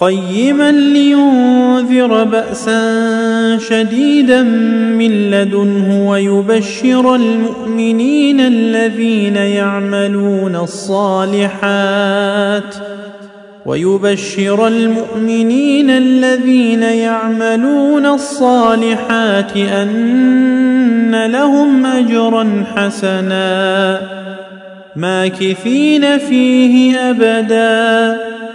قيما لينذر بأسا شديدا من لدنه ويبشر المؤمنين الذين يعملون الصالحات ويبشر المؤمنين الذين يعملون الصالحات أن لهم أجرا حسنا ماكثين فيه أبدا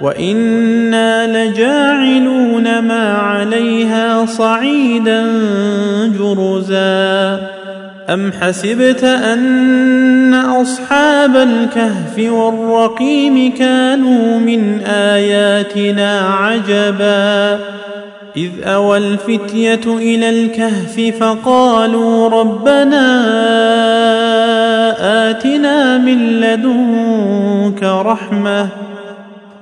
وإنا لجاعلون ما عليها صعيدا جرزا أم حسبت أن أصحاب الكهف والرقيم كانوا من آياتنا عجبا إذ أوى الفتية إلى الكهف فقالوا ربنا آتنا من لدنك رحمة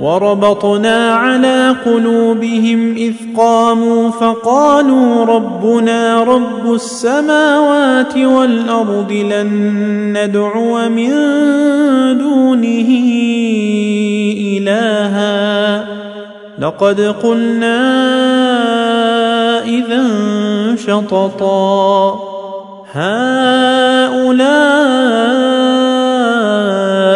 وربطنا على قلوبهم إذ قاموا فقالوا ربنا رب السماوات والأرض لن ندعو من دونه إلها. لقد قلنا إذا شططا. هؤلاء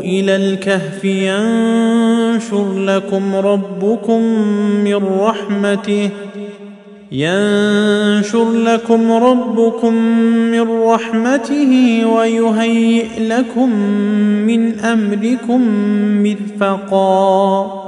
إلى الكهف ينشر لكم ربكم من رحمته ينشر لكم ربكم من رحمته ويهيئ لكم من أمركم مرفقا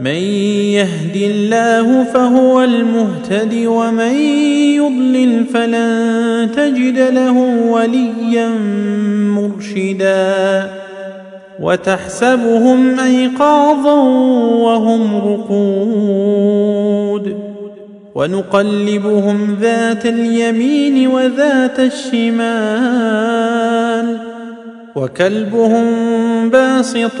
من يهد الله فهو المهتد ومن يضلل فلن تجد له وليا مرشدا وتحسبهم أيقاظا وهم رقود ونقلبهم ذات اليمين وذات الشمال وكلبهم باسط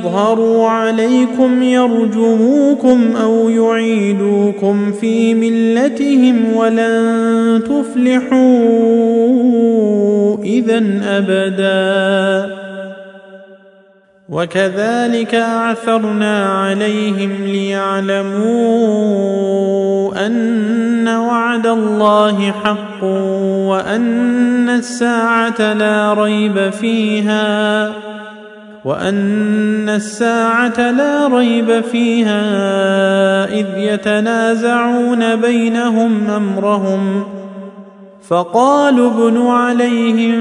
يظهروا عليكم يرجموكم أو يعيدوكم في ملتهم ولن تفلحوا اذا أبدا. وكذلك اعثرنا عليهم ليعلموا أن وعد الله حق وأن الساعة لا ريب فيها. وأن الساعة لا ريب فيها إذ يتنازعون بينهم أمرهم فقالوا ابنوا عليهم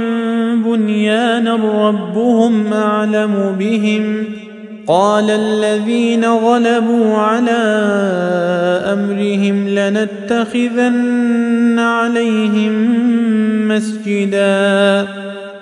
بنيانا ربهم أعلم بهم قال الذين غلبوا على أمرهم لنتخذن عليهم مسجدا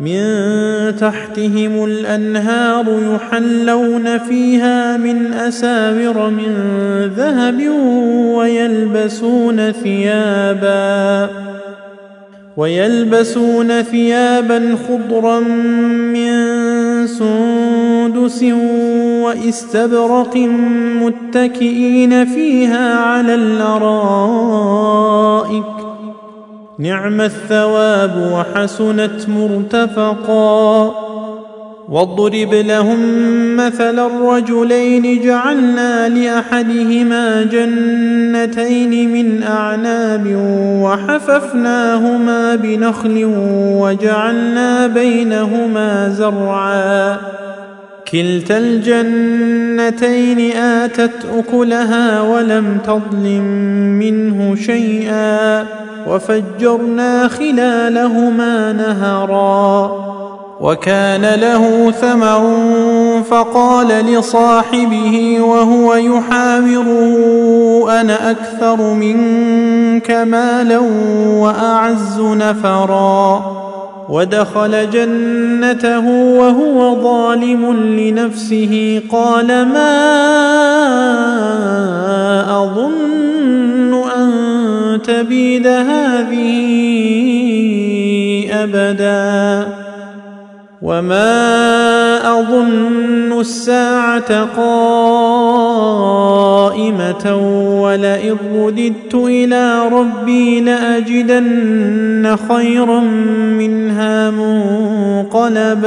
من تحتهم الأنهار يحلون فيها من أساور من ذهب ويلبسون ثيابا ويلبسون ثيابا خضرا من سندس واستبرق متكئين فيها على الأرائك نعم الثواب وحسنت مرتفقا. واضرب لهم مثل الرجلين جعلنا لأحدهما جنتين من أعناب وحففناهما بنخل وجعلنا بينهما زرعا. كلتا الجنتين آتت أكلها ولم تظلم منه شيئا وفجرنا خلالهما نهرا وكان له ثمر فقال لصاحبه وهو يحاوره أنا أكثر منك مالا وأعز نفرا. ودخل جنته وهو ظالم لنفسه. قال ما أظن أن تبيد هذه أبدا. وما اظن الساعة قائمه ولئن رددت إلى ربي لاجدن خيرا منها منقلبا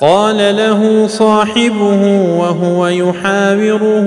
قال له صاحبه وهو يحاوره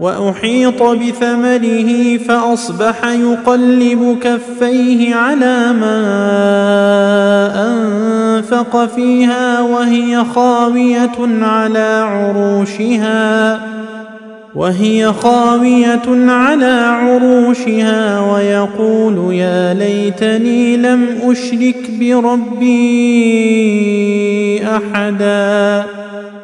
وأحيط بثمره فأصبح يقلب كفيه على ما أنفق فيها وهي خاوية على عروشها وهي خاوية على عروشها ويقول يا ليتني لم أشرك بربي أحدا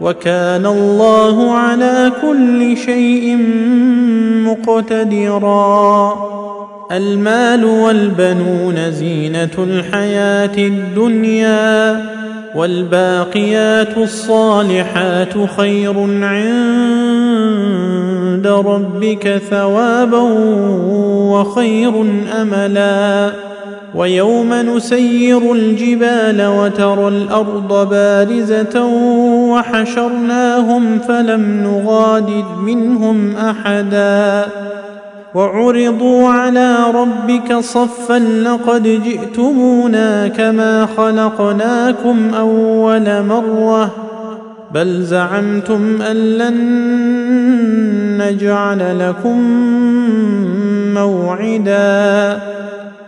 وكان الله على كل شيء مقتدرا. المال والبنون زينة الحياة الدنيا والباقيات الصالحات خير عند ربك ثوابا وخير أملا. ويوم نسير الجبال وترى الأرض بارزة وحشرناهم فلم نغادر منهم أحدا. وعرضوا على ربك صفا لقد جئتمونا كما خلقناكم أول مرة. بل زعمتم أن لن نجعل لكم موعدا.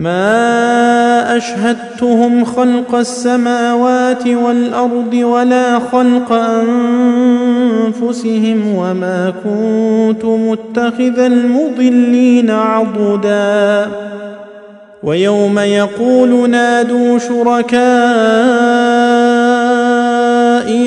ما اشهدتهم خلق السماوات والارض ولا خلق انفسهم وما كنت متخذ المضلين عضدا ويوم يقول نادوا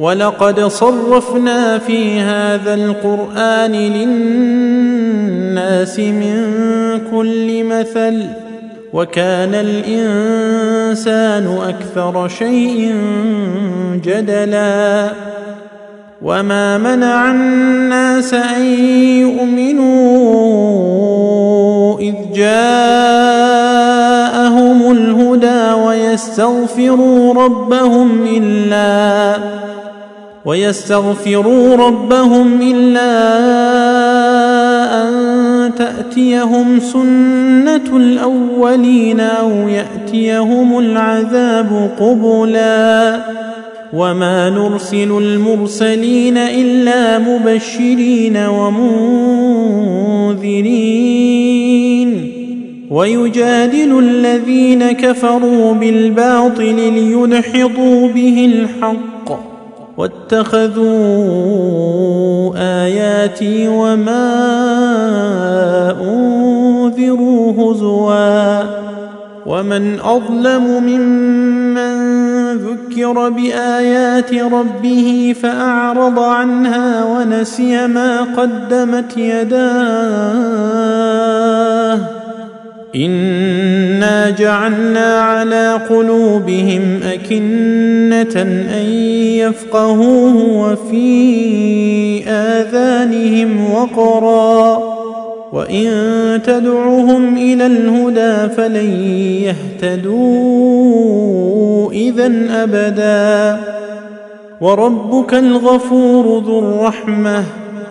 ولقد صرفنا في هذا القران للناس من كل مثل وكان الانسان أكثر شيء جدلا وما منع الناس ان يؤمنوا اذ جاءهم الهدى ويستغفروا ربهم إلا ويستغفروا ربهم إلا أن تأتيهم سنة الأولين أو يأتيهم العذاب قبلا وما نرسل المرسلين إلا مبشرين ومنذرين ويجادل الذين كفروا بالباطل ليدحضوا به الحق واتخذوا آياتي وما أنذروا هزوا ومن أظلم ممن ذكر بآيات ربه فأعرض عنها ونسي ما قدمت يداه انا جعلنا على قلوبهم اكنه ان يفقهوه وفي اذانهم وقرا وان تدعهم إلى الهدى فلن يهتدوا اذا ابدا وربك الغفور ذو الرحمه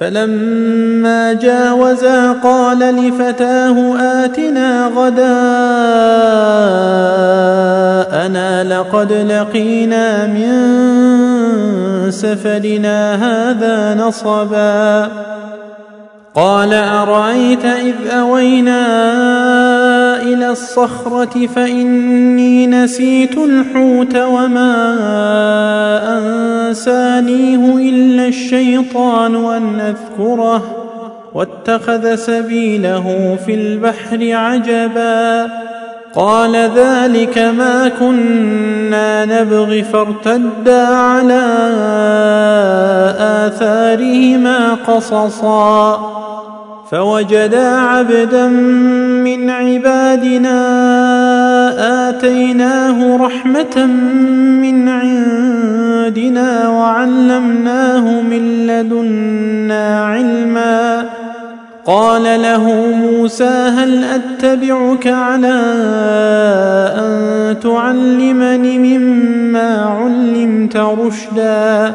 فلما جاوزا قال لفتاه آتنا غداءنا لقد لقينا من سفرنا هذا نصبا. قال أرأيت إذ أوينا إلى الصخرة فإني نسيت الحوت وما أنسانيه إلا الشيطان أن أذكره واتخذ سبيله في البحر عجبا. قال ذلك ما كنا نبغي فارتدا على آثارهما قصصا. فوجدا عبدا من عبادنا آتيناه رحمة من عندنا وعلمناه من لدنا علما. قال له موسى هل أتبعك على أن تعلمني مما علمت رشدا؟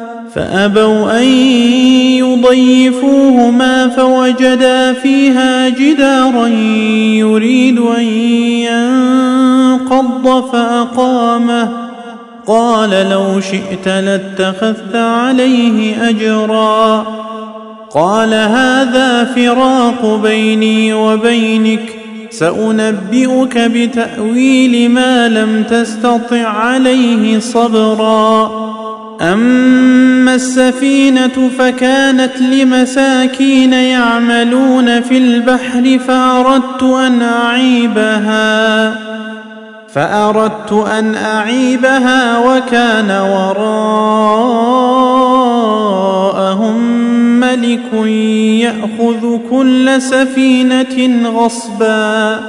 فأبوا أن يضيفوهما فوجدا فيها جدارا يريد أن ينقض فأقامه. قال لو شئت لاتخذت عليه أجرا. قال هذا فراق بيني وبينك سأنبئك بتأويل ما لم تستطع عليه صبرا. أما السفينة فكانت لمساكين يعملون في البحر فأردت أن أعيبها فأردت أن أعيبها وكان وراءهم ملك يأخذ كل سفينة غصبا.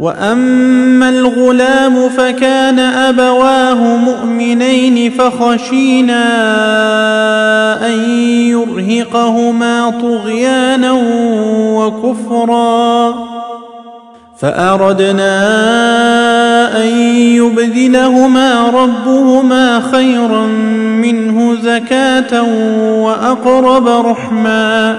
وأما الغلام فكان أبواه مؤمنين فخشينا أن يرهقهما طغيانا وكفرا فأردنا أن يبدلهما ربهما خيرا منه زكاة وأقرب رحما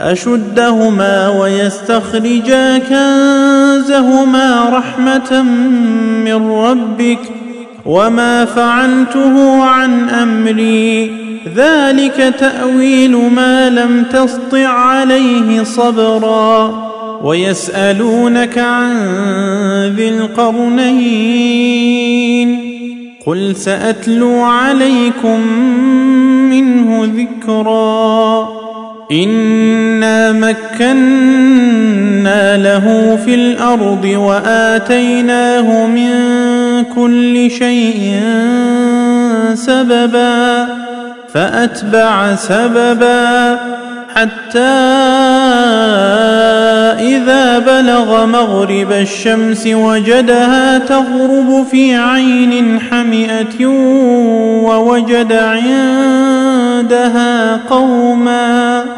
أشدهما ويستخرجا كنزهما رحمة من ربك وما فعلته عن أمري. ذلك تأويل ما لم تسطع عليه صبرا. ويسألونك عن ذي القرنين. قل سأتلو عليكم منه ذكرًا. انا مكنا له في الأرض واتيناه من كل شيء سببا فاتبع سببا حتى اذا بلغ مغرب الشمس وجدها تغرب في عين حمئه ووجد عندها قوما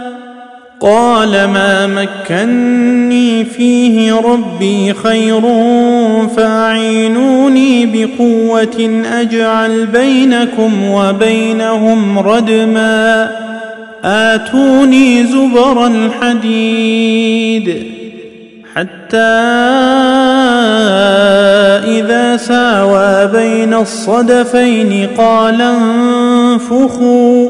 قال ما مكني فيه ربي خير فأعينوني بقوة أجعل بينكم وبينهم ردما آتوني زبر الحديد حتى إذا ساوى بين الصدفين قال انفخوا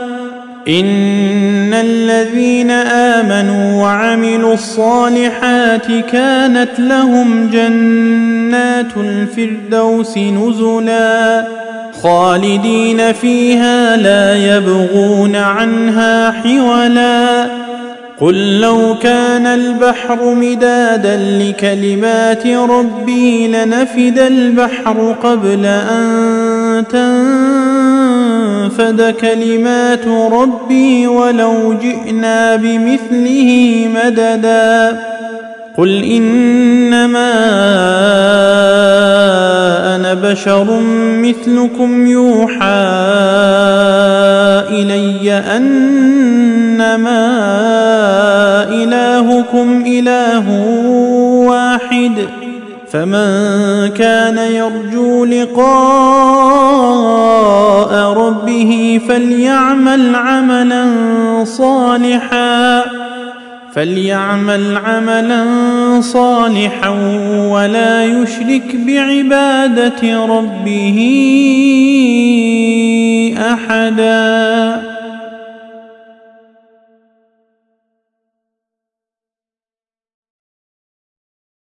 إن الذين آمنوا وعملوا الصالحات كانت لهم جنات الفردوس نزلا خالدين فيها لا يبغون عنها حولا قل لو كان البحر مدادا لكلمات ربي لنفد البحر قبل أن تنفد كلمات ربي ولو جئنا بمثله مددا قل انما أنا بشر مثلكم يوحى الي انما الهكم اله واحد فمن كان يرجو لقاء ربه فليعمل عملا صالحا فليعمل عملا صالحا ولا يشرك بعبادة ربه أحدا.